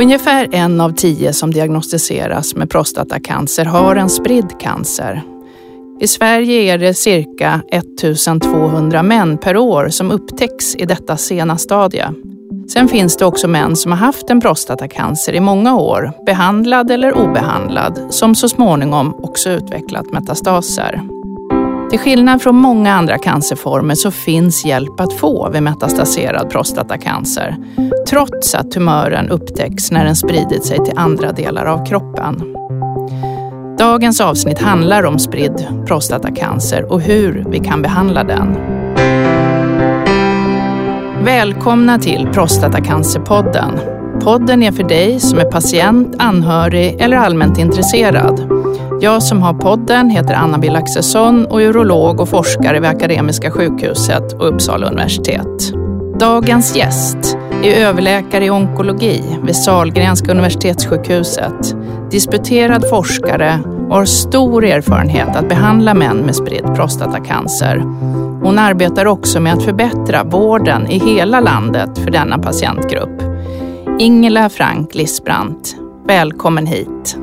Ungefär en av tio som diagnostiseras med prostatacancer har en spridd cancer. I Sverige är det cirka 1200 män per år som upptäcks i detta sena stadie. Sen finns det också män som har haft en prostatacancer i många år, behandlad eller obehandlad, som så småningom också utvecklat metastaser. Till skillnad från många andra cancerformer så finns hjälp att få vid metastaserad prostatacancer, trots att tumören upptäcks när den spridit sig till andra delar av kroppen. Dagens avsnitt handlar om spridd prostatacancer och hur vi kan behandla den. Välkomna till Prostatacancerpodden. Podden är för dig som är patient, anhörig eller allmänt intresserad. Jag som har podden heter Anna-Bill Axelsson och är urolog och forskare vid Akademiska sjukhuset och Uppsala universitet. Dagens gäst är överläkare i onkologi vid Sahlgrenska universitetssjukhuset, disputerad forskare och har stor erfarenhet att behandla män med spridd prostatacancer. Hon arbetar också med att förbättra vården i hela landet för denna patientgrupp. Ingela Frank Lisbrant, välkommen hit.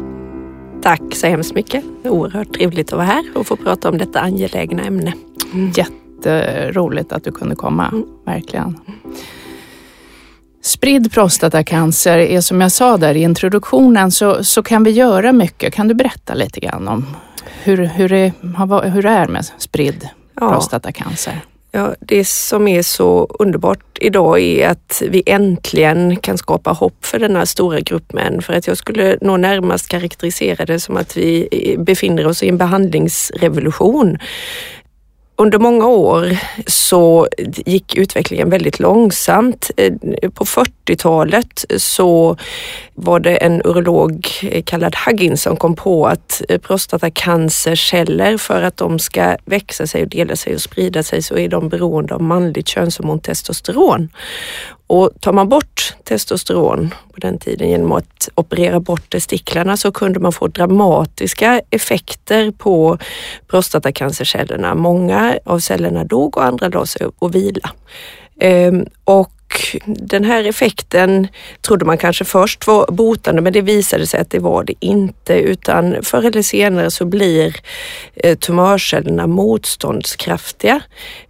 Tack så hemskt mycket. Oerhört trevligt att vara här och få prata om detta angelägna ämne. Mm. Jätteroligt att du kunde komma, mm. verkligen. Spridd prostatacancer är som jag sa där i introduktionen så, så kan vi göra mycket. Kan du berätta lite grann om hur, hur, det, hur det är med spridd ja. prostatacancer? Ja, det som är så underbart idag är att vi äntligen kan skapa hopp för denna stora grupp män. För att jag skulle nog närmast karaktärisera det som att vi befinner oss i en behandlingsrevolution under många år så gick utvecklingen väldigt långsamt. Eh, på 40-talet så var det en urolog eh, kallad Huggins som kom på att eh, prostatacancerceller för att de ska växa sig och dela sig och sprida sig så är de beroende av manligt könshormon testosteron. Och tar man bort testosteron på den tiden genom att operera bort testiklarna så kunde man få dramatiska effekter på prostatacancercellerna. Många av cellerna dog och andra lade sig och vila. Ehm, och och den här effekten trodde man kanske först var botande men det visade sig att det var det inte utan förr eller senare så blir eh, tumörcellerna motståndskraftiga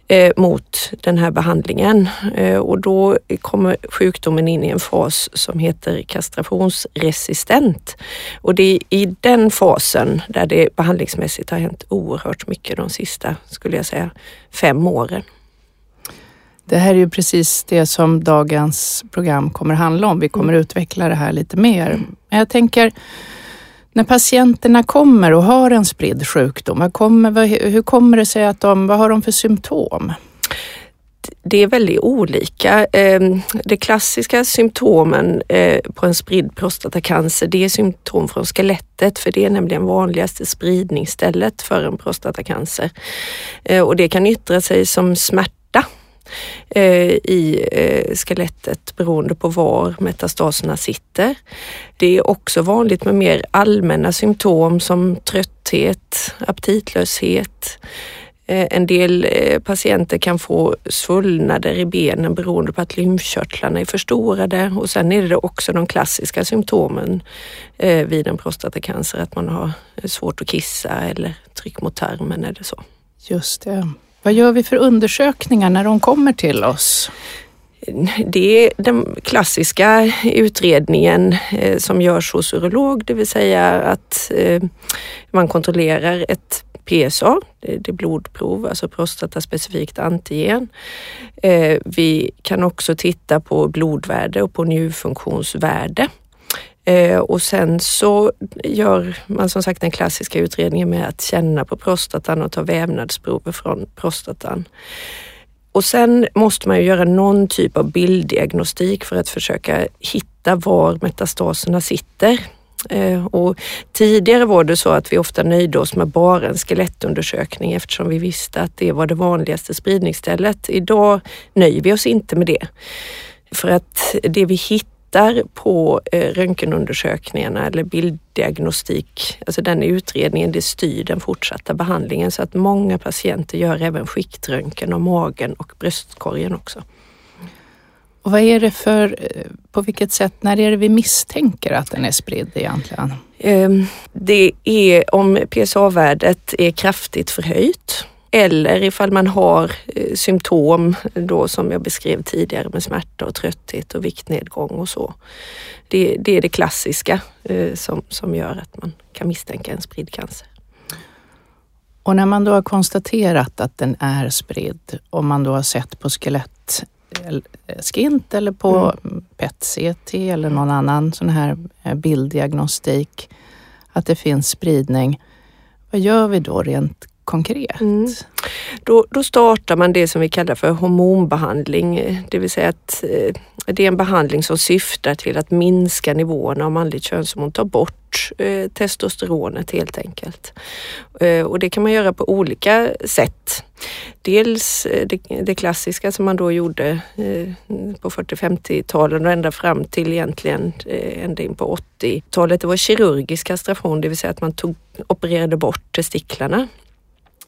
eh, mot den här behandlingen eh, och då kommer sjukdomen in i en fas som heter kastrationsresistent. Och det är i den fasen där det behandlingsmässigt har hänt oerhört mycket de sista, skulle jag säga, fem åren. Det här är ju precis det som dagens program kommer handla om. Vi kommer mm. utveckla det här lite mer. Men jag tänker, när patienterna kommer och har en spridd sjukdom, kommer, hur kommer det sig att de, vad har de för symptom? det är väldigt olika. Ehm, de klassiska symptomen eh, på en spridd prostatacancer det är symptom från skelettet för det är nämligen vanligaste spridningsstället för en prostatacancer. Eh, och det kan yttra sig som smärta Eh, i eh, skelettet beroende på var metastaserna sitter. Det är också vanligt med mer allmänna symptom som trötthet, aptitlöshet, eh, en del eh, patienter kan få svullnader i benen beroende på att lymfkörtlarna är förstorade och sen är det också de klassiska symptomen eh, vid en prostatacancer, att man har eh, svårt att kissa eller tryck mot tarmen eller så. Just det. Vad gör vi för undersökningar när de kommer till oss? Det är den klassiska utredningen eh, som görs hos urolog, det vill säga att eh, man kontrollerar ett PSA, eh, det är blodprov, alltså prostataspecifikt antigen. Vi kan också titta på blodvärde och på njurfunktionsvärde. Eh, och sen så gör man som sagt den klassiska utredningen med att känna på prostatan och ta vävnadsprover från prostatan. Och sen måste man ju göra någon typ av bilddiagnostik för att försöka hitta var metastaserna sitter. Eh, och tidigare var det så att vi ofta nöjde oss med bara en skelettundersökning eftersom vi visste att det var det vanligaste spridningsstället. Idag nöjer vi oss inte med det. För att det vi hittar tittar på eh, röntgenundersökningarna eller bilddiagnostik, alltså den utredningen, det styr den fortsatta behandlingen så att många patienter gör även skiktröntgen av magen och bröstkorgen också. Och vad är det för, på vilket sätt, när är det vi misstänker att den är spridd egentligen? Ehm, det är om PSA-värdet är kraftigt förhöjt eller ifall man har eh, symptom då som jag beskrev tidigare med smärta och trötthet och viktnedgång och så. Det, det är det klassiska eh, som, som gör att man kan misstänka en spridd cancer. Och när man då har konstaterat att den är spridd och man då har sett på skelett skint eller på mm. PET-CT eller någon annan sån här eh, bilddiagnostik att det finns spridning. Vad gör vi då rent konkret? Mm. Då, då startar man det som vi kallar för hormonbehandling, det vill säga att eh, det är en behandling som syftar till att minska nivåerna av manligt könshormon, ta bort eh, testosteronet helt enkelt. Eh, och det kan man göra på olika sätt. Dels eh, det, det, klassiska som man då gjorde eh, på 40-50-talen och ända fram till egentligen eh, ända in på 80-talet. Det var kirurgisk kastration, det vill säga att man tog, opererade bort testiklarna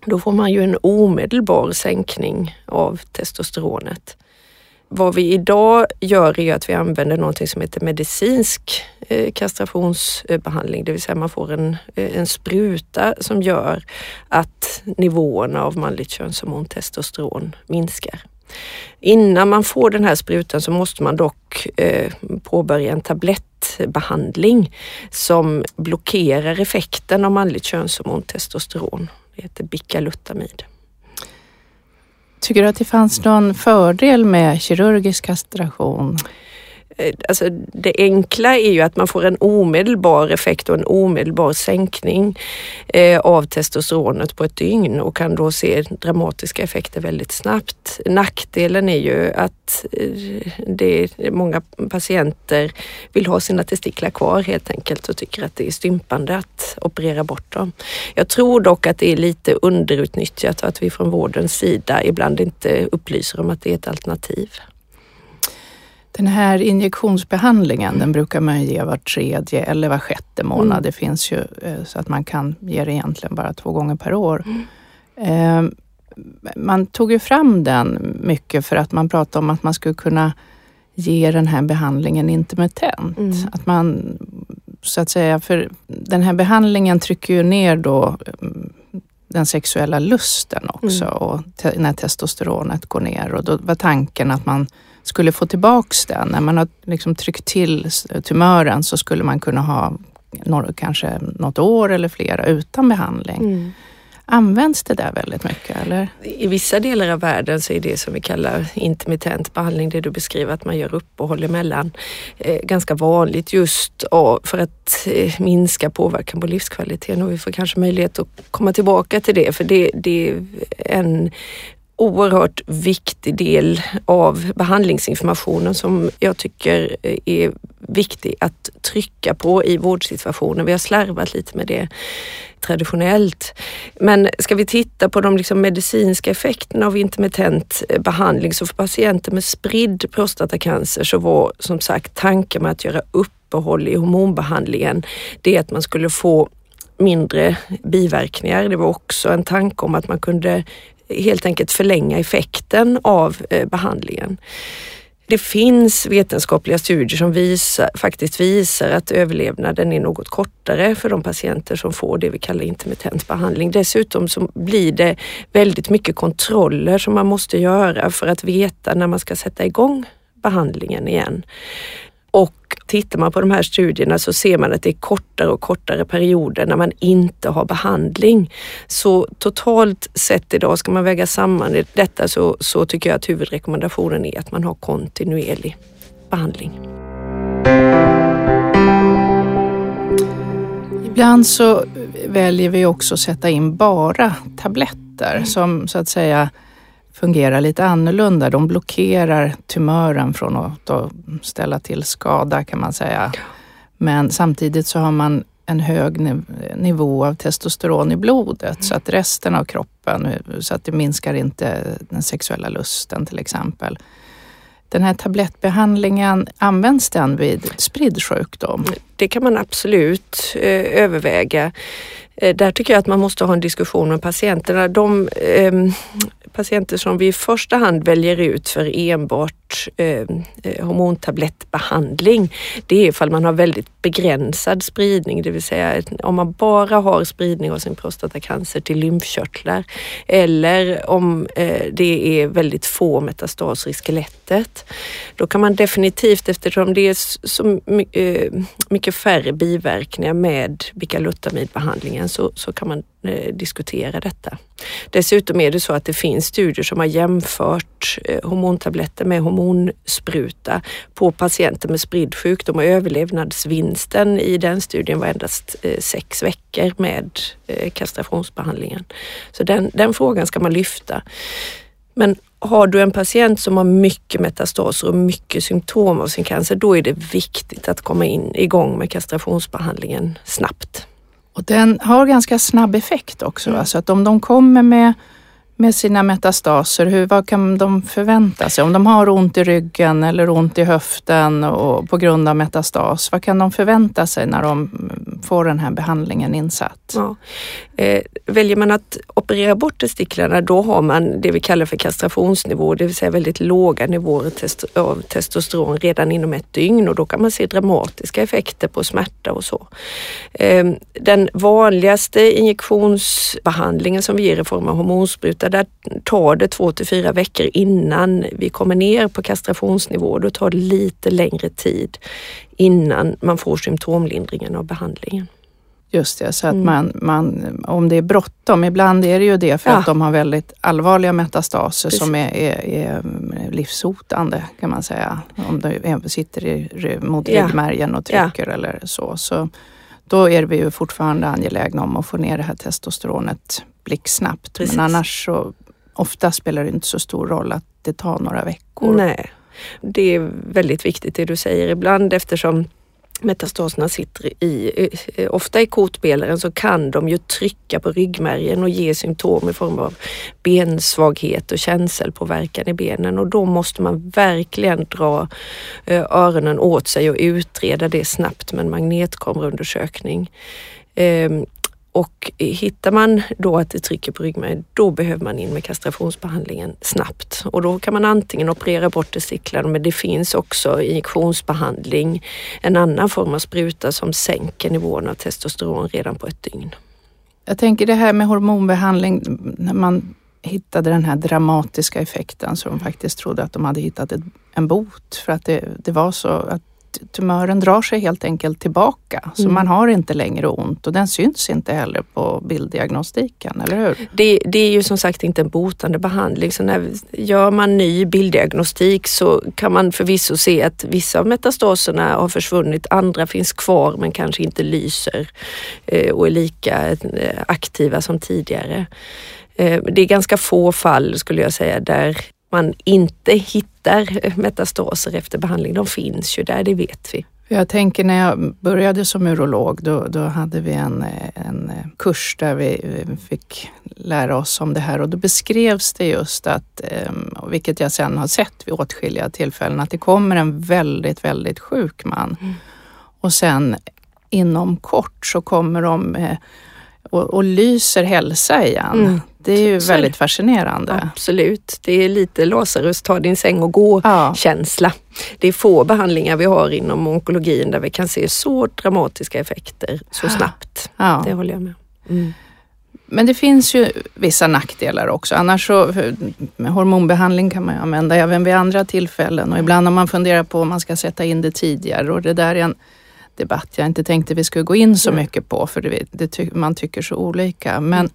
då får man ju en omedelbar sänkning av testosteronet. Vad vi idag gör är att vi använder någonting som heter medicinsk eh, kastrationsbehandling, det vill säga man får en, eh, en spruta som gör att nivåerna av manligt könshormon testosteron minskar. Innan man får den här sprutan så måste man dock eh, påbörja en tablettbehandling som blockerar effekten av manligt könshormon testosteron. Det heter Bicalutamid. Tycker du att det fanns någon fördel med kirurgisk kastration? Eh, alltså det enkla är ju att man får en omedelbar effekt och en omedelbar sänkning eh, av testosteronet på ett dygn och kan då se dramatiska effekter väldigt snabbt. Nackdelen är ju att eh, det, många patienter vill ha sina testiklar kvar helt enkelt och tycker att det är stympande att operera bort dem. Jag tror dock att det är lite underutnyttjat och att vi från vårdens sida ibland inte upplyser om att det är ett alternativ. Den här injektionsbehandlingen den brukar man ge var tredje eller var sjätte månad. Mm. Det finns ju eh, så att man kan ge det egentligen bara två gånger per år. Mm. Man tog ju fram den mycket för att man pratade om att man skulle kunna ge den här behandlingen intermittent. Mm. Att man så att säga, för den här behandlingen trycker ju ner då mm, den sexuella lusten också mm. och te när testosteronet går ner och då var tanken att man skulle få tillbaks den. När man har liksom tryckt till tumören så skulle man kunna ha några, kanske något år eller flera utan behandling. Mm. Används det där väldigt mycket eller? I vissa delar av världen så är det som vi kallar intermittent behandling, det du beskriver att man gör uppehåll emellan, eh, ganska vanligt just för att eh, minska påverkan på livskvaliteten och vi får kanske möjlighet att komma tillbaka till det för det, det är en oerhört viktig del av behandlingsinformationen som jag tycker är viktig att trycka på i vårdsituationen. Vi har slarvat lite med det traditionellt. Men ska vi titta på de liksom medicinska effekterna av intermittent behandling så för patienter med spridd prostatacancer så var som sagt tanken med att göra uppehåll i hormonbehandlingen det är att man skulle få mindre biverkningar. Det var också en tanke om att man kunde helt enkelt förlänga effekten av eh, behandlingen. Det finns vetenskapliga studier som visar, faktiskt visar att överlevnaden är något kortare för de patienter som får det vi kallar intermittent behandling. Dessutom så blir det väldigt mycket kontroller som man måste göra för att veta när man ska sätta igång behandlingen igen. Och tittar man på de här studierna så ser man att det är kortare och kortare perioder när man inte har behandling. Så totalt sett idag, ska man väga samman detta så, så tycker jag att huvudrekommendationen är att man har kontinuerlig behandling. Ibland så väljer vi också att sätta in bara tabletter som så att säga fungerar lite annorlunda. De blockerar tumören från att ställa till skada kan man säga. Men samtidigt så har man en hög nivå av testosteron i blodet mm. så att resten av kroppen, så att det minskar inte den sexuella lusten till exempel. Den här tablettbehandlingen, används den vid spridd sjukdom? Det kan man absolut eh, överväga. Eh, där tycker jag att man måste ha en diskussion med patienterna. De eh, patienter som vi i första hand väljer ut för enbart enbart eh, eh, hormontablettbehandling. Det är ifall man har väldigt begränsad spridning, det vill säga om man bara har spridning av sin prostatacancer till lymfkörtlar eller om eh, det är väldigt få metastaser i skelettet. Då kan man definitivt, eftersom det är så eh, mycket färre biverkningar med bicalutamidbehandlingen så, så kan man Eh, diskutera detta. Dessutom är det så att det finns studier som har jämfört eh, hormontabletter med hormonspruta på patienter med spridd sjukdom och överlevnadsvinsten i den studien var endast eh, sex veckor med kastrationsbehandlingen. Så den, den frågan ska man lyfta. Men har du en patient som har mycket metastaser och mycket symptom av sin cancer, då är det viktigt att komma in igång med kastrationsbehandlingen snabbt. Och den har ganska snabb effekt också. Mm. Alltså att om de kommer med med sina metastaser, hur, vad kan de förvänta sig? Om de har ont i ryggen eller ont i höften och på grund av metastas, vad kan de förvänta sig när de får den här behandlingen insatt? Ja. Eh, väljer man att operera bort testiklarna, då har man det vi kallar för kastrationsnivå, det vill säga väldigt låga nivåer av testosteron redan inom ett dygn och då kan man se dramatiska effekter på smärta och så. Eh, den vanligaste injektionsbehandlingen som vi ger i form av hormonspruta där tar det två till fyra veckor innan vi kommer ner på kastrationsnivå. Då tar det lite längre tid innan man får symptomlindringen av behandlingen. Just det, så att mm. man, man, om det är bråttom, ibland är det ju det för ja. att de har väldigt allvarliga metastaser Precis. som är, är, är, livshotande kan man säga. Om de sitter i, mot ja. ryggmärgen och trycker ja. eller så. så. Då är vi ju fortfarande angelägna om att få ner det här testosteronet blixtsnabbt. Precis. Men annars så ofta spelar det inte så stor roll att det tar några veckor. Nej, det är väldigt viktigt det du säger ibland eftersom metastaserna sitter i, ofta i kotbelaren så kan de ju trycka på ryggmärgen och ge symptom i form av bensvaghet och känselpåverkan i benen och då måste man verkligen dra eh, öronen åt sig och utreda det snabbt med en magnetkameraundersökning. Ehm, och hittar man då att det trycker på ryggmärgen, då behöver man in med kastrationsbehandlingen snabbt. Och då kan man antingen operera bort testiklarna, men det finns också injektionsbehandling, en annan form av spruta som sänker nivån av testosteron redan på ett dygn. Jag tänker det här med hormonbehandling, när man hittade den här dramatiska effekten så de faktiskt trodde att de hade hittat en bot för att det, det var så att tumören drar sig helt enkelt tillbaka. Så mm. man har inte längre ont och den syns inte heller på bilddiagnostiken, eller hur? Det, det, är ju som sagt inte en botande behandling. Så när gör man ny bilddiagnostik så kan man förvisso se att vissa av metastaserna har försvunnit, andra finns kvar men kanske inte lyser eh, och är lika eh, aktiva som tidigare. Eh, det är ganska få fall skulle jag säga där man inte hittar metastaser efter behandling. De finns ju där, det vet vi. Jag tänker när jag började som urolog, då, då hade vi en, en kurs där vi fick lära oss om det här och då beskrevs det just att, ehm, vilket jag sen har sett vid åtskilliga tillfällen, att det kommer en väldigt, väldigt sjuk man mm. och sen inom kort så kommer de eh, och, och lyser hälsa igen. Mm. Det är ju väldigt fascinerande. Absolut. Det är lite Lazarus ta din säng och gå-känsla. Ja. Det är få behandlingar vi har inom onkologin där vi kan se så dramatiska effekter så snabbt. Ja. Det håller jag med mm. Men det finns ju vissa nackdelar också. Annars så, hormonbehandling kan man ju använda även vid andra tillfällen och ibland har man funderat på om man ska sätta in det tidigare och det där är en debatt jag inte tänkte vi skulle gå in så mycket på för det, det, man tycker så olika. Men mm.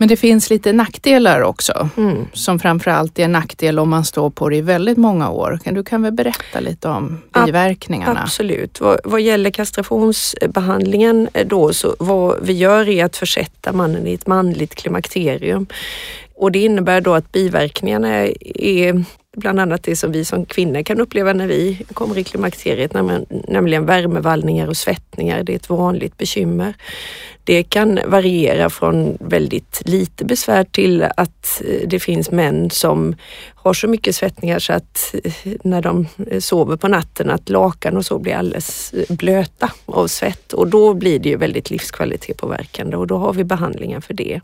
Men det finns lite nackdelar också mm. som framförallt är en nackdel om man står på det i väldigt många år. Du kan väl berätta lite om biverkningarna? Absolut. Vad, vad gäller kastrationsbehandlingen då så vad vi gör är att försätta mannen i ett manligt klimakterium. Och det innebär då att biverkningarna är bland annat det som vi som kvinnor kan uppleva när vi kommer i klimakteriet, nämligen värmevallningar och svettningar. Det är ett vanligt bekymmer. Det kan variera från väldigt lite besvär till att eh, det finns män som har så mycket svettningar så att eh, när de eh, sover på natten att lakan och så blir alldeles blöta av svett och då blir det ju väldigt livskvalitetpåverkande och då har vi behandlingar för det.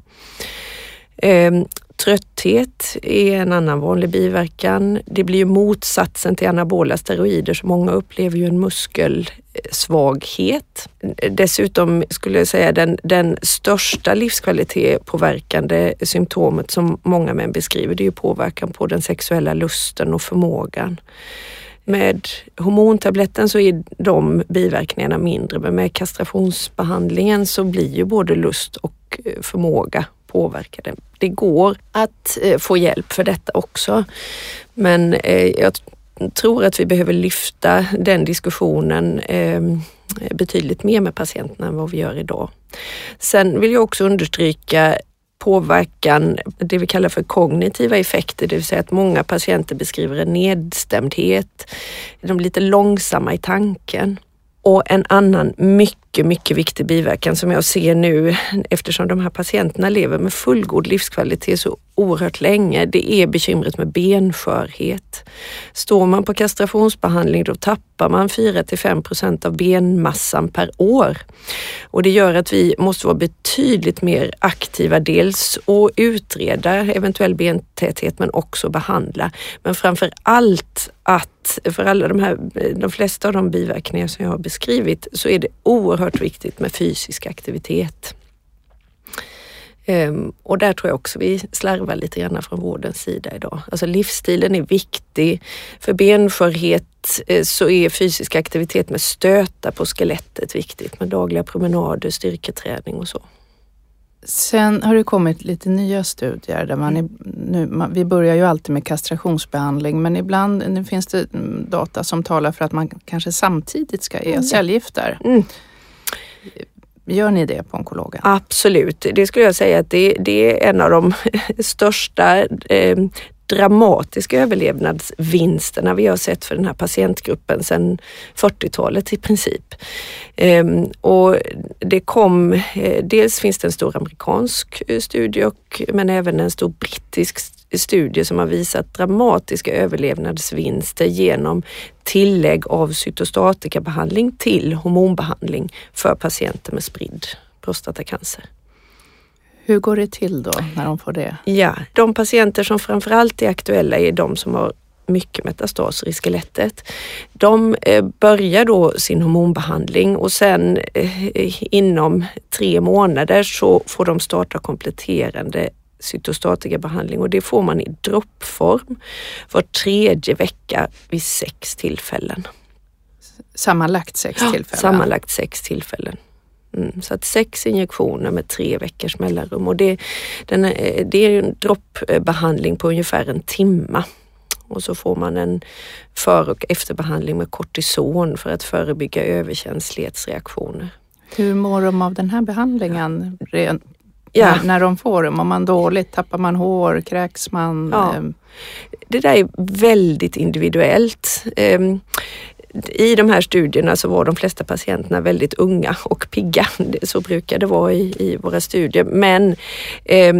Ehm, Trötthet är en annan vanlig biverkan. Det blir ju motsatsen till anabola steroider så många upplever ju en muskelsvaghet. Dessutom skulle jag säga den, den största livskvalitetpåverkande symptomet som många män beskriver det är ju påverkan på den sexuella lusten och förmågan. Med hormontabletten så är de biverkningarna mindre men med kastrationsbehandlingen så blir ju både lust och eh, förmåga påverkade. Det går att eh, få hjälp för detta också. Men eh, jag tror att vi behöver lyfta den diskussionen ehm, betydligt mer med patienterna än vad vi gör idag. Sen vill jag också understryka påverkan, det vi kallar för kognitiva effekter, det vill säga att många patienter beskriver en nedstämdhet. De är lite långsamma i tanken. Och en annan mycket, mycket viktig biverkan som jag ser nu eftersom de här patienterna lever med fullgod livskvalitet så oerhört länge, det är bekymret med benskörhet. Står man på kastrationsbehandling då tappar man 4 till 5 procent av benmassan per år. Och det gör att vi måste vara betydligt mer aktiva, dels och utreda eventuell bentäthet men också behandla. Men framför allt att för alla de här, de flesta av de biverkningar som jag har beskrivit så är det oerhört viktigt med fysisk aktivitet. Um, och där tror jag också vi slarvar lite grann från vårdens sida idag. Alltså livsstilen är viktig. För benskörhet eh, så är fysisk aktivitet med stöta på skelettet viktigt med dagliga promenader, styrketräning och så. Sen har det kommit lite nya studier där man, är, nu, man, vi börjar ju alltid med kastrationsbehandling men ibland nu finns det data som talar för att man kanske samtidigt ska ge mm. cellgifter. Mm. Gör ni det på onkologen? Absolut, det skulle jag säga att det, det är en av de största eh, dramatiska överlevnadsvinsterna vi har sett för den här patientgruppen sedan 40-talet i princip. Ehm, och det kom, eh, dels finns det en stor amerikansk eh, studie och, men även en stor brittisk studie som har visat dramatiska överlevnadsvinster genom tillägg av cytostatikabehandling till hormonbehandling för patienter med spridd prostatacancer. Hur går det till då när de får det? Ja, de patienter som framförallt är aktuella är de som har mycket metastaser i skelettet. De eh, börjar då sin hormonbehandling och sen eh, inom tre månader så får de starta kompletterande cytostatikabehandling och det får man i droppform var tredje vecka vid sex tillfällen. Sammanlagt sex tillfällen? Ja, sammanlagt sex tillfällen. Mm, så att sex injektioner med tre veckors mellanrum och det, den, det är en droppbehandling på ungefär en timma. Och så får man en för och efterbehandling med kortison för att förebygga överkänslighetsreaktioner. Hur mår de av den här behandlingen ja. när, de får det? Mår man dåligt? Tappar man hår? Kräks man? Ja. Ehm. Det där är väldigt individuellt. Ehm, i de här studierna så var de flesta patienterna väldigt unga och pigga. Så brukar det vara i, i våra studier. Men eh,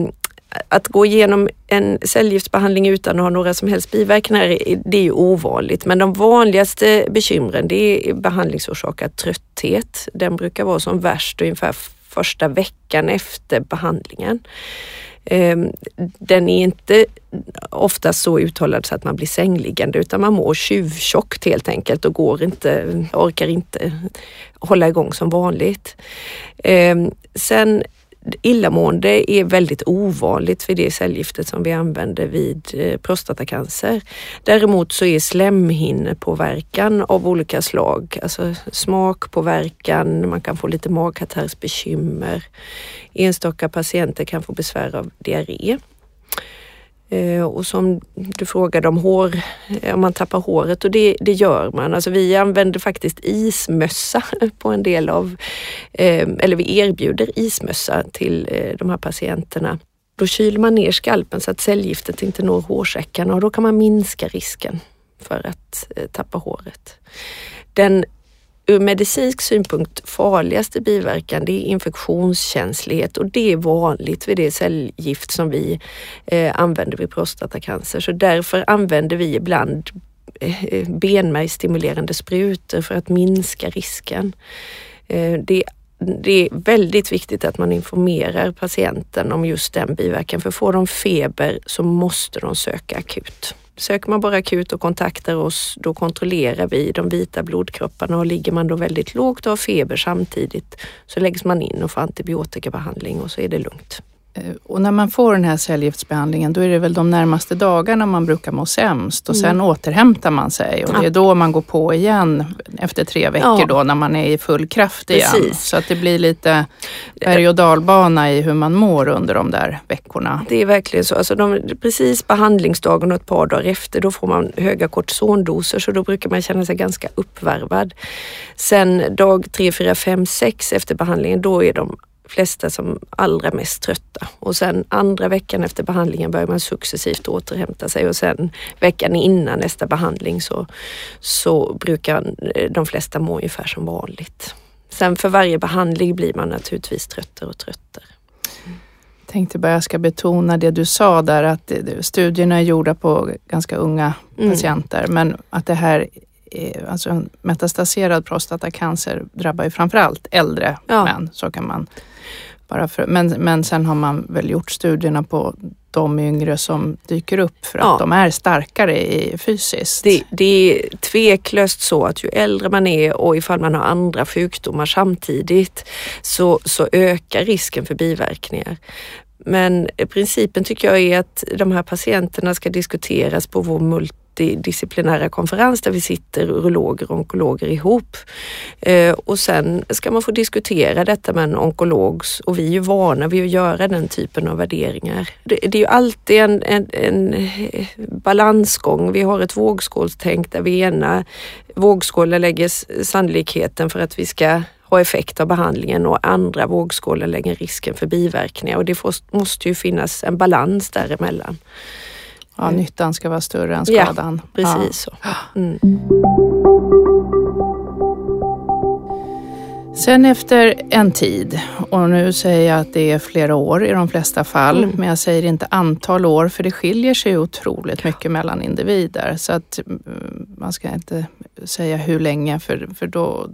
att gå igenom en cellgiftsbehandling utan att ha några som helst biverkningar, det är ju ovanligt. Men de vanligaste bekymren det är behandlingsorsakad trötthet. Den brukar vara som värst ungefär första veckan efter behandlingen. Ehm, den är inte ofta så uttalad så att man blir sängliggande utan man mår tjuvtjockt helt enkelt och går inte, orkar inte hålla igång som vanligt. Ehm, sen Illamående är väldigt ovanligt för det cellgiftet som vi använder vid eh, prostatacancer. Däremot så är slemhinnepåverkan av olika slag, alltså smakpåverkan, man kan få lite magkatarrsbekymmer. Enstaka patienter kan få besvär av diarré. Eh, och som du frågade om hår, eh, om man tappar håret och det, det gör man. Alltså vi använder faktiskt ismössa på en del av, eh, eller vi erbjuder ismössa till de här patienterna. Då kyler man ner skalpen så att cellgiftet inte når hårsäckarna och då kan man minska risken för att tappa håret. Den ur medicinsk synpunkt farligaste biverkan det är infektionskänslighet och det är vanligt vid det cellgift som vi eh, använder vid prostatacancer. Så därför använder vi ibland eh, benmärgsstimulerande sprutor för att minska risken. Eh, det det är väldigt viktigt att man informerar patienten om just den biverkan. För får de feber så måste de söka akut. Söker man bara akut och kontaktar oss, då kontrollerar vi de vita blodkropparna och ligger man då väldigt lågt och har feber samtidigt så läggs man in och får antibiotikabehandling och så är det lugnt. Eh, och när man får den här cellgiftsbehandlingen då är det väl de närmaste dagarna man brukar må sämst och sen mm. återhämtar man sig och det är då man går på igen efter tre veckor ja. då när man är i full kraft igen. Precis. Så att det blir lite berg och dalbana i hur man mår under de där veckorna. Det är verkligen så. Alltså de, precis behandlingsdagen och ett par dagar efter då får man höga kortisondoser så då brukar man känna sig ganska uppvarvad. Sen dag 3, 4, 5, 6 efter behandlingen då är de flesta som allra mest trötta och sen andra veckan efter behandlingen börjar man successivt återhämta sig och sen veckan innan nästa behandling så, så brukar de flesta må ungefär som vanligt. Sen för varje behandling blir man naturligtvis tröttare och tröttare. Jag tänkte bara jag ska betona det du sa där att studierna är gjorda på ganska unga mm. patienter men att det här alltså en metastaserad prostatacancer drabbar ju framförallt äldre ja. män. Så kan man bara för, men, men sen har man väl gjort studierna på de yngre som dyker upp för att ja. de är starkare i, fysiskt. Det, det är tveklöst så att ju äldre man är och ifall man har andra sjukdomar samtidigt så, så ökar risken för biverkningar. Men principen tycker jag är att de här patienterna ska diskuteras på vår multi multidisciplinära konferens där vi sitter urologer och onkologer ihop. Eh, och sen ska man få diskutera detta med en onkolog och vi är ju vana vid att göra den typen av värderingar. Det, det är ju alltid en, en, en, balansgång. Vi har ett vågskålstänk där vi i ena vågskålen lägger sannolikheten för att vi ska ha effekt av behandlingen och andra vågskålen lägger risken för biverkningar och det måste ju finnas en balans däremellan. Ja, nyttan ska vara större än skadan. Ja, precis ja. så. Mm. Sen efter en tid, och nu säger jag att det är flera år i de flesta fall, mm. men jag säger inte antal år för det skiljer sig otroligt mycket mellan individer. Så att mm, man ska inte säga hur länge för, för då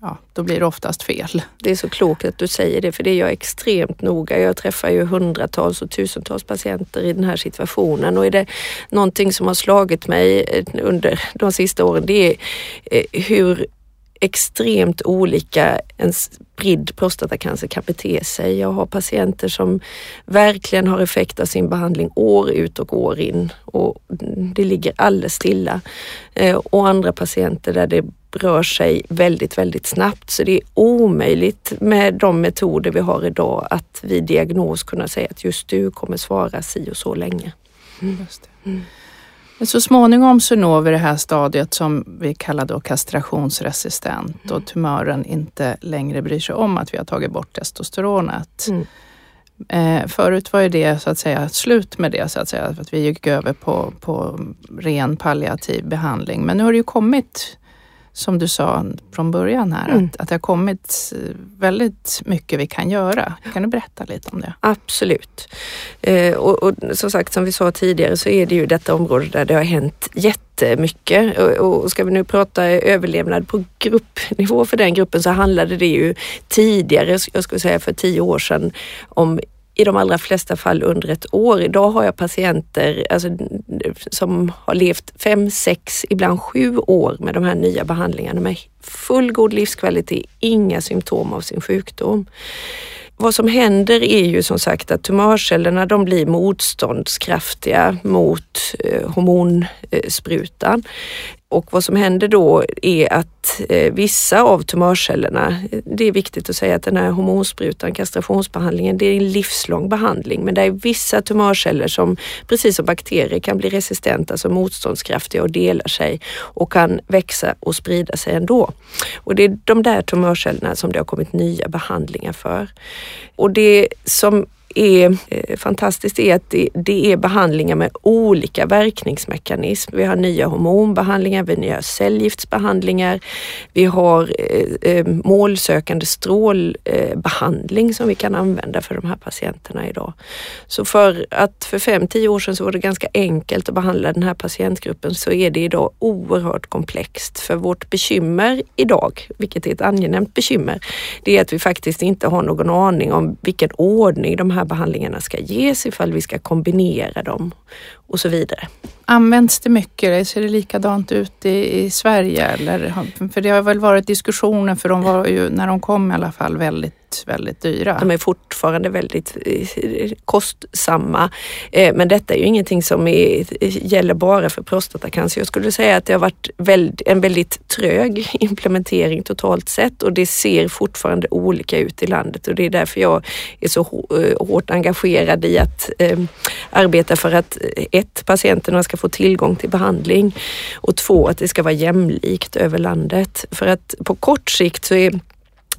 ja, då blir det oftast fel. Det är så klokt att du säger det, för det är jag extremt noga. Jag träffar ju hundratals och tusentals patienter i den här situationen och är det någonting som har slagit mig eh, under de sista åren, det är eh, hur extremt olika en spridd prostatacancer kan bete sig. Jag har patienter som verkligen har effekt av sin behandling år ut och år in och det ligger alldeles stilla. Eh, och andra patienter där det rör sig väldigt, väldigt snabbt. Så det är omöjligt med de metoder vi har idag att vid diagnos kunna säga att just du kommer svara si och så länge. Mm. Mm. Men så småningom så når vi det här stadiet som vi kallar då kastrationsresistent mm. och tumören inte längre bryr sig om att vi har tagit bort testosteronet. Mm. Eh, förut var ju det så att säga slut med det så att säga, att vi gick över på, på ren palliativ behandling. Men nu har det ju kommit som du sa från början här, mm. att, att det har kommit väldigt mycket vi kan göra. Kan du berätta lite om det? Absolut. Eh, och, och som sagt, som vi sa tidigare så är det ju detta område där det har hänt jättemycket. Och, och ska vi nu prata överlevnad på gruppnivå för den gruppen så handlade det ju tidigare, jag skulle säga för tio år sedan, om i de allra flesta fall under ett år. Idag har jag patienter alltså, som har levt fem, sex, ibland sju år med de här nya behandlingarna med fullgod livskvalitet, inga symptom av sin sjukdom. Vad som händer är ju som sagt att tumörcellerna de blir motståndskraftiga mot eh, hormonsprutan. Och vad som händer då är att eh, vissa av tumörcellerna, det är viktigt att säga att den här hormonsprutan, kastrationsbehandlingen, det är en livslång behandling. Men det är vissa tumörceller som precis som bakterier kan bli resistenta, alltså motståndskraftiga och delar sig och kan växa och sprida sig ändå. Och det är de där tumörcellerna som det har kommit nya behandlingar för. Och det som är eh, fantastiskt är att det, det, är behandlingar med olika verkningsmekanism. Vi har nya hormonbehandlingar, vi har nya cellgiftsbehandlingar, vi har eh, eh, målsökande strålbehandling som vi kan använda för de här patienterna idag. Så för att för fem, tio år sedan så var det ganska enkelt att behandla den här patientgruppen så är det idag oerhört komplext. För vårt bekymmer idag, vilket är ett angenämt bekymmer, det är att vi faktiskt inte har någon aning om vilken ordning de här behandlingarna ska ges, ifall vi ska kombinera dem och så vidare. Används det mycket? Ser det likadant ut i, i Sverige? Eller? För det har väl varit diskussioner, för de var ju när de kom i alla fall väldigt väldigt, dyra. De är fortfarande väldigt eh, kostsamma. Eh, men detta är ju ingenting som är, gäller bara för prostatacancer. Jag skulle säga att det har varit en väldigt trög implementering totalt sett och det ser fortfarande olika ut i landet och det är därför jag är så eh, hårt engagerad i att ehm, arbeta för att ett, patienterna ska få tillgång till behandling och två, att det ska vara jämlikt över landet. För att på kort sikt så är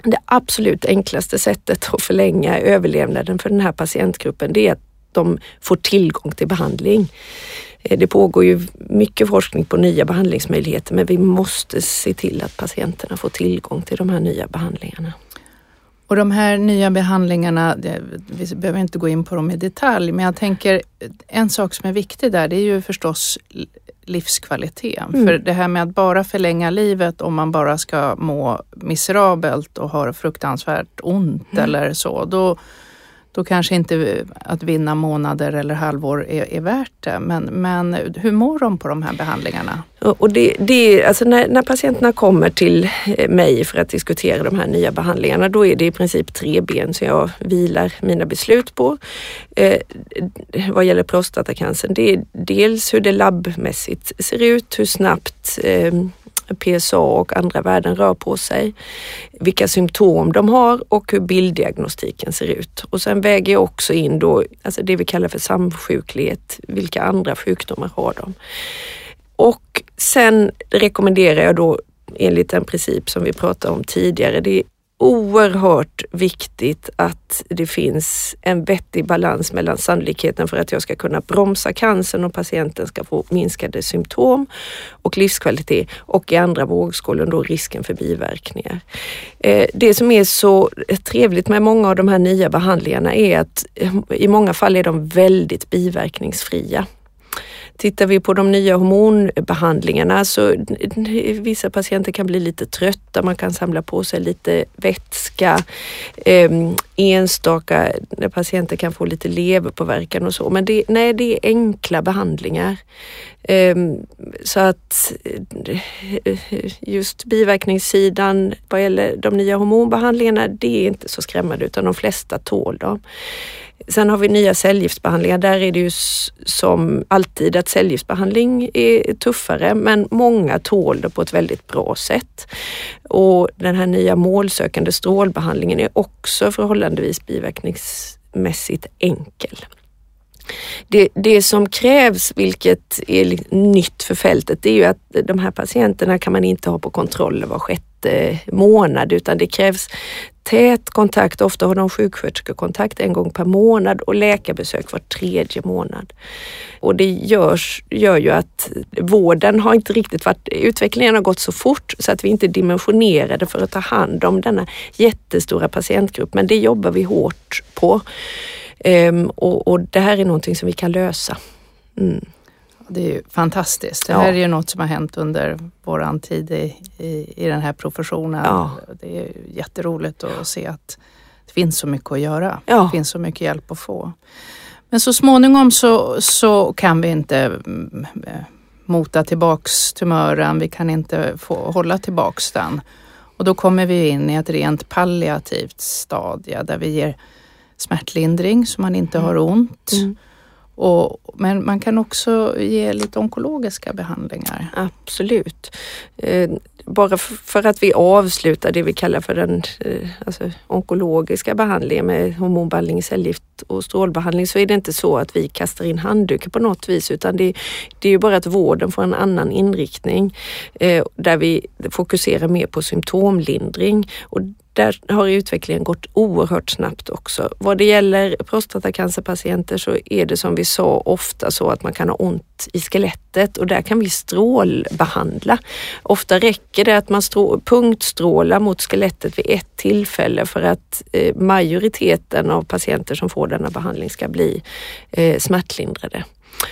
det absolut enklaste sättet att förlänga överlevnaden för den här patientgruppen det är att de får tillgång till behandling. Eh, det pågår ju mycket forskning på nya behandlingsmöjligheter men vi måste se till att patienterna får tillgång till de här nya behandlingarna. Och de här nya behandlingarna, vi behöver inte gå in på dem i detalj, men jag tänker en sak som är viktig där, det är ju förstås livskvaliteten. Mm. För det här med att bara förlänga livet om man bara ska må miserabelt och ha fruktansvärt ont mm. eller så, då, då kanske inte att vinna månader eller halvår är, är värt det. Men, men hur mår de på de här behandlingarna? Och det, det, alltså när, när patienterna kommer till eh, mig för att diskutera de här nya behandlingarna, då är det i princip tre ben som jag vilar mina beslut på. Eh, vad gäller prostatacancer, det är dels hur det labbmässigt ser ut, hur snabbt eh, PSA och andra värden rör på sig, vilka symptom de har och hur bilddiagnostiken ser ut. Och sen väger jag också in då, alltså det vi kallar för samsjuklighet, vilka andra sjukdomar har de? Och sen rekommenderar jag då enligt den princip som vi pratade om tidigare, det är oerhört viktigt att det finns en vettig balans mellan sannolikheten för att jag ska kunna bromsa cancern och patienten ska få minskade symptom och livskvalitet och i andra vågskålen då risken för biverkningar. Eh, det som är så trevligt med många av de här nya behandlingarna är att eh, i många fall är de väldigt biverkningsfria. Tittar vi på de nya hormonbehandlingarna så vissa patienter kan bli lite trötta, man kan samla på sig lite vätska. Ehm, enstaka patienter kan få lite leverpåverkan och så. Men det, nej, det är enkla behandlingar. Ehm, så att just biverkningssidan vad gäller de nya hormonbehandlingarna, det är inte så skrämmande utan de flesta tål dem. Sen har vi nya cellgiftsbehandlingar. Där är det ju som alltid att cellgiftsbehandling är tuffare men många tål det på ett väldigt bra sätt. Och den här nya målsökande strålbehandlingen är också förhållandevis biverkningsmässigt enkel. Det, det, som krävs, vilket är nytt för fältet, det är ju att de här patienterna kan man inte ha på kontroll var sjätte månad utan det krävs tät kontakt, ofta har de sjuksköterskekontakt en gång per månad och läkarbesök var tredje månad. Och det görs, gör ju att vården har inte riktigt varit, utvecklingen har gått så fort så att vi inte är dimensionerade för att ta hand om denna jättestora patientgrupp. Men det jobbar vi hårt på. Um, och, och, det här är någonting som vi kan lösa. Mm. Det är ju fantastiskt. Det här ja. är ju något som har hänt under våran tid i, i, i den här professionen. Ja. Det är jätteroligt att se att det finns så mycket att göra. Ja. Det finns så mycket hjälp att få. Men så småningom så, så kan vi inte mm, mota tillbaks tumören. Vi kan inte få hålla tillbaks den. Och då kommer vi in i ett rent palliativt stadie där vi ger smärtlindring så man inte mm. har ont. Mm. Och, men man kan också ge lite onkologiska behandlingar. Absolut. Eh, bara för att vi avslutar det vi kallar för den eh, alltså, onkologiska behandlingen med hormonbehandling, cellgift och strålbehandling så är det inte så att vi kastar in handdukar på något vis utan det, det är ju bara att vården får en annan inriktning eh, där vi fokuserar mer på symptomlindring. Och där har utvecklingen gått oerhört snabbt också. Vad det gäller prostatacancerpatienter så är det som vi sa ofta så att man kan ha ont i skelettet och där kan vi strålbehandla. Ofta räcker det att man punktstrålar mot skelettet vid ett tillfälle för att eh, majoriteten av patienter som får denna behandling ska bli eh, smärtlindrade.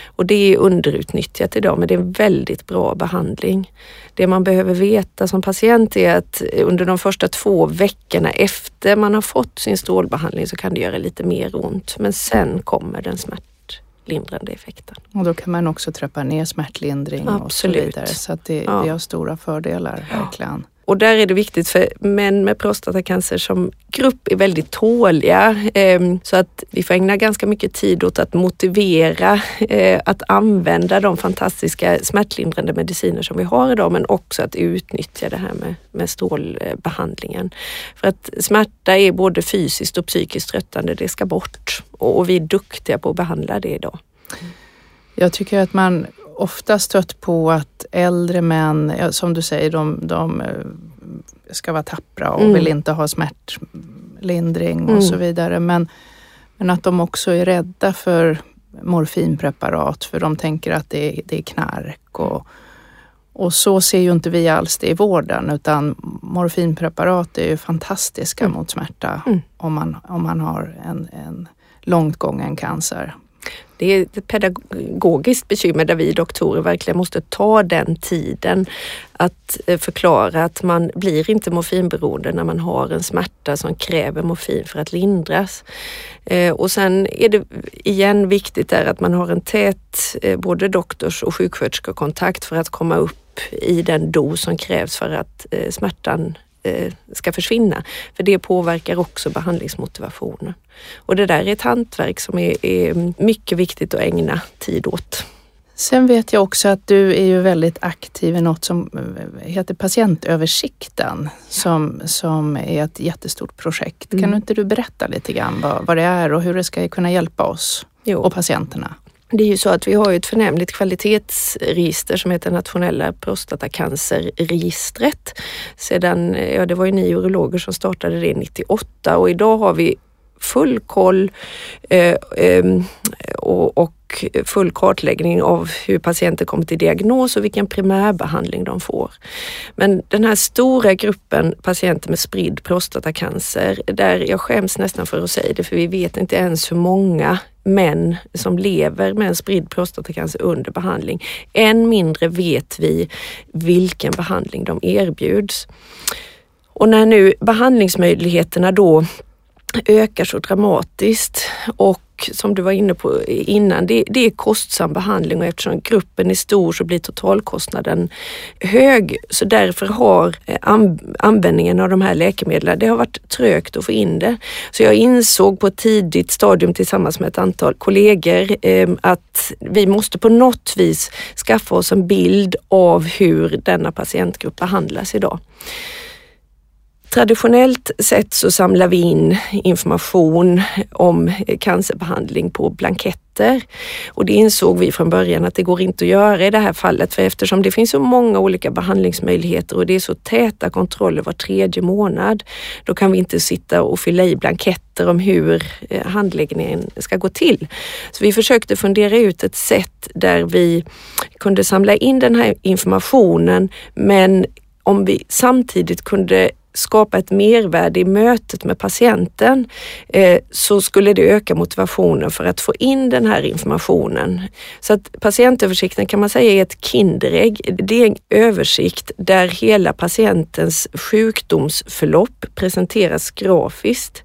Och det är underutnyttjat idag men det är en väldigt bra behandling. Det man behöver veta som patient är att under de första två veckorna efter man har fått sin strålbehandling så kan det göra lite mer ont men sen kommer den smärtlindrande effekten. Och då kan man också trappa ner smärtlindring Absolut. och så vidare. Så det, ja. det har stora fördelar verkligen. Och där är det viktigt för män med prostatacancer som grupp är väldigt tåliga ehm, så att vi får ägna ganska mycket tid åt att motivera eh, att använda de fantastiska smärtlindrande mediciner som vi har idag men också att utnyttja det här med, med strålbehandlingen. För att smärta är både fysiskt och psykiskt tröttande, det ska bort och vi är duktiga på att behandla det idag. Jag tycker att man ofta stött på att äldre män, som du säger, de, de eh, ska vara tappra och mm. vill inte ha smärtlindring och mm. så vidare. Men, men att de också är rädda för morfinpreparat för de tänker att det är, det är knark. Och, och så ser ju inte vi alls det i vården utan morfinpreparat är ju fantastiska mm. mot smärta mm. om, man, om man har en, en långt gången cancer. Det är ett pedagogiskt bekymmer där vi doktorer verkligen måste ta den tiden att eh, förklara att man blir inte morfinberoende när man har en smärta som kräver morfin för att lindras. Eh, och sen är det igen viktigt där att man har en tät eh, både doktors och sjuksköterskekontakt för att komma upp i den dos som krävs för att smärtan ska försvinna. För det påverkar också behandlingsmotivationen. Och det där är ett hantverk som är, är mycket viktigt att ägna tid åt. Sen vet jag också att du är ju väldigt aktiv i något som eh, heter Patientöversikten som, som är ett jättestort projekt. Mm. Kan inte du berätta lite grann vad, vad det är och hur det ska kunna hjälpa oss jo. och patienterna? Det är ju så att vi har ett förnämligt kvalitetsregister som heter Nationella prostatacancerregistret. Sedan, ja det var ju ni urologer som startade det 98 och idag har vi full koll eh, eh, och, och full kartläggning av hur patienter kommer till diagnos och vilken primärbehandling de får. Men den här stora gruppen patienter med spridd prostatacancer, där jag skäms nästan för att säga det, för vi vet inte ens hur många män som lever med en spridd prostatacancer under behandling. Än mindre vet vi vilken behandling de erbjuds. Och när nu behandlingsmöjligheterna då ökar så dramatiskt och som du var inne på innan, det, det, är kostsam behandling och eftersom gruppen är stor så blir totalkostnaden hög. Så därför har eh, användningen av de här läkemedlen, det har varit trögt att få in det. Så jag insåg på ett tidigt stadium tillsammans med ett antal kollegor eh, att vi måste på något vis skaffa oss en bild av hur denna patientgrupp behandlas idag. Traditionellt sett så samlar vi in information om cancerbehandling på blanketter och det insåg vi från början att det går inte att göra i det här fallet för eftersom det finns så många olika behandlingsmöjligheter och det är så täta kontroller var tredje månad, då kan vi inte sitta och fylla i blanketter om hur eh, handläggningen ska gå till. Så vi försökte fundera ut ett sätt där vi kunde samla in den här informationen men om vi samtidigt kunde skapa ett mervärde i mötet med patienten eh, så skulle det öka motivationen för att få in den här informationen. Så att patientöversikten kan man säga är ett Kinderägg. Det är en översikt där hela patientens sjukdomsförlopp presenteras grafiskt.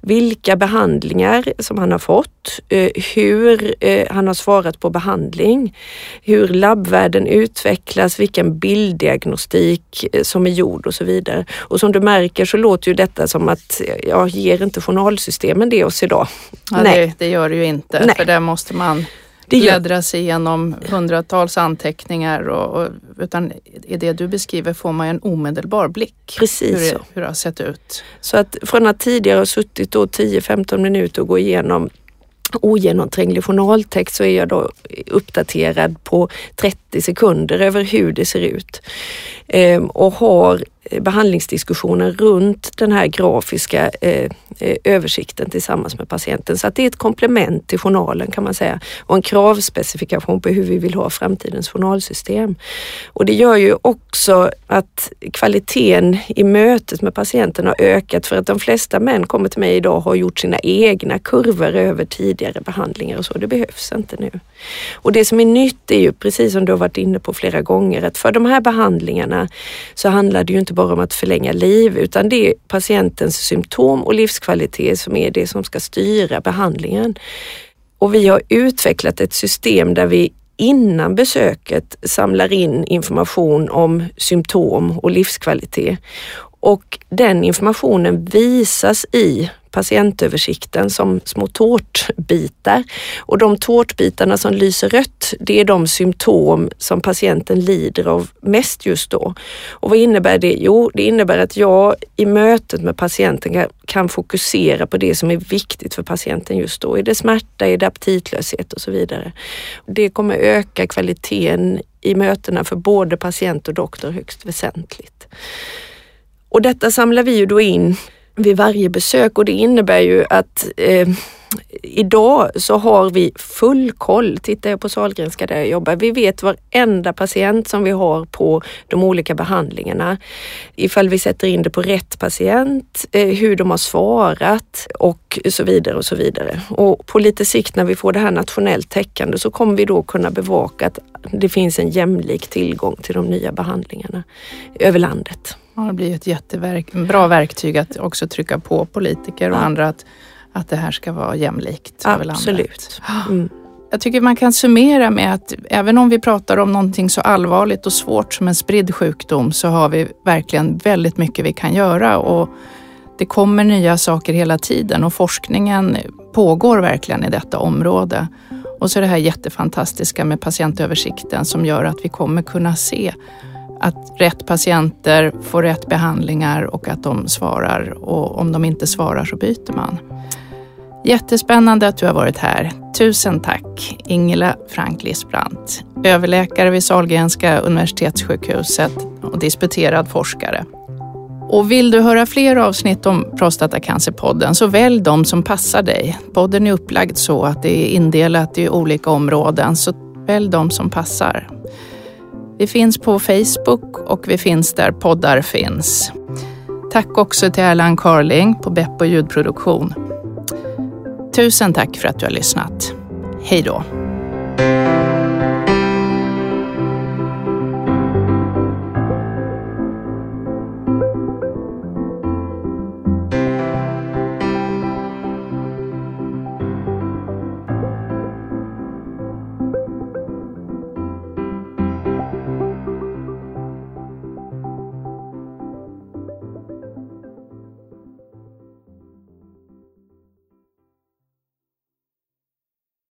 Vilka behandlingar som han har fått, eh, hur eh, han har svarat på behandling, hur labbvärden utvecklas, vilken bilddiagnostik eh, som är gjord och så vidare. Och som du märker så låter ju detta som att, jag ger inte journalsystemen det oss idag? Ja, Nej. Det, det gör det ju inte, Nej. för där måste man det bläddra sig igenom hundratals anteckningar och, och, utan i det du beskriver får man en omedelbar blick. Precis hur det, hur det har sett ut. Så att från att tidigare ha suttit 10-15 minuter och gå igenom ogenomtränglig journaltext så är jag då uppdaterad på 30 sekunder över hur det ser ut. Ehm, och har Eh, behandlingsdiskussionen runt den här grafiska eh, eh, översikten tillsammans med patienten. Så att det är ett komplement till journalen kan man säga och en kravspecifikation på hur vi vill ha framtidens journalsystem. Och det gör ju också att kvaliteten i mötet med patienten har ökat för att de flesta män kommer till mig idag och har gjort sina egna kurvor över tidigare behandlingar och så. Det behövs inte nu. Och det som är nytt är ju precis som du har varit inne på flera gånger att för de här behandlingarna så handlar det ju inte bara om att förlänga liv utan det är patientens symptom och livskvalitet som är det som ska styra behandlingen. Och vi har utvecklat ett system där vi innan besöket samlar in information om symptom och livskvalitet. Och den informationen visas i patientöversikten som små tårtbitar. Och de tårtbitarna som lyser rött, det är de symptom som patienten lider av mest just då. Och vad innebär det? Jo, det innebär att jag i mötet med patienten kan fokusera på det som är viktigt för patienten just då. Är det smärta, är det aptitlöshet och så vidare. Det kommer öka kvaliteten i mötena för både patient och doktor högst väsentligt. Och detta samlar vi ju då in vid varje besök och det innebär ju att eh, idag så har vi full koll. Tittar jag på Sahlgrenska där jag jobbar, vi vet varenda patient som vi har på de olika behandlingarna. Ifall vi sätter in det på rätt patient, eh, hur de har svarat och så vidare och så vidare. Och på lite sikt när vi får det här nationellt täckande så kommer vi då kunna bevaka att det finns en jämlik tillgång till de nya behandlingarna över landet. Ja, det blir ett jättebra verktyg att också trycka på politiker och ja. andra att, att det här ska vara jämlikt Absolut. över landet. Absolut. Mm. Jag tycker man kan summera med att även om vi pratar om någonting så allvarligt och svårt som en spridd sjukdom så har vi verkligen väldigt mycket vi kan göra och det kommer nya saker hela tiden och forskningen pågår verkligen i detta område. Och så det här jättefantastiska med patientöversikten som gör att vi kommer kunna se att rätt patienter får rätt behandlingar och att de svarar och om de inte svarar så byter man. Jättespännande att du har varit här. Tusen tack Ingela Frank Lisbrandt, överläkare vid Sahlgrenska universitetssjukhuset och disputerad forskare. Och vill du höra fler avsnitt om Prostatacancerpodden så välj de som passar dig. Podden är upplagd så att det är indelat i olika områden, så välj de som passar. Vi finns på Facebook och vi finns där poddar finns. Tack också till Erland Carling på Beppo ljudproduktion. Tusen tack för att du har lyssnat. Hej då!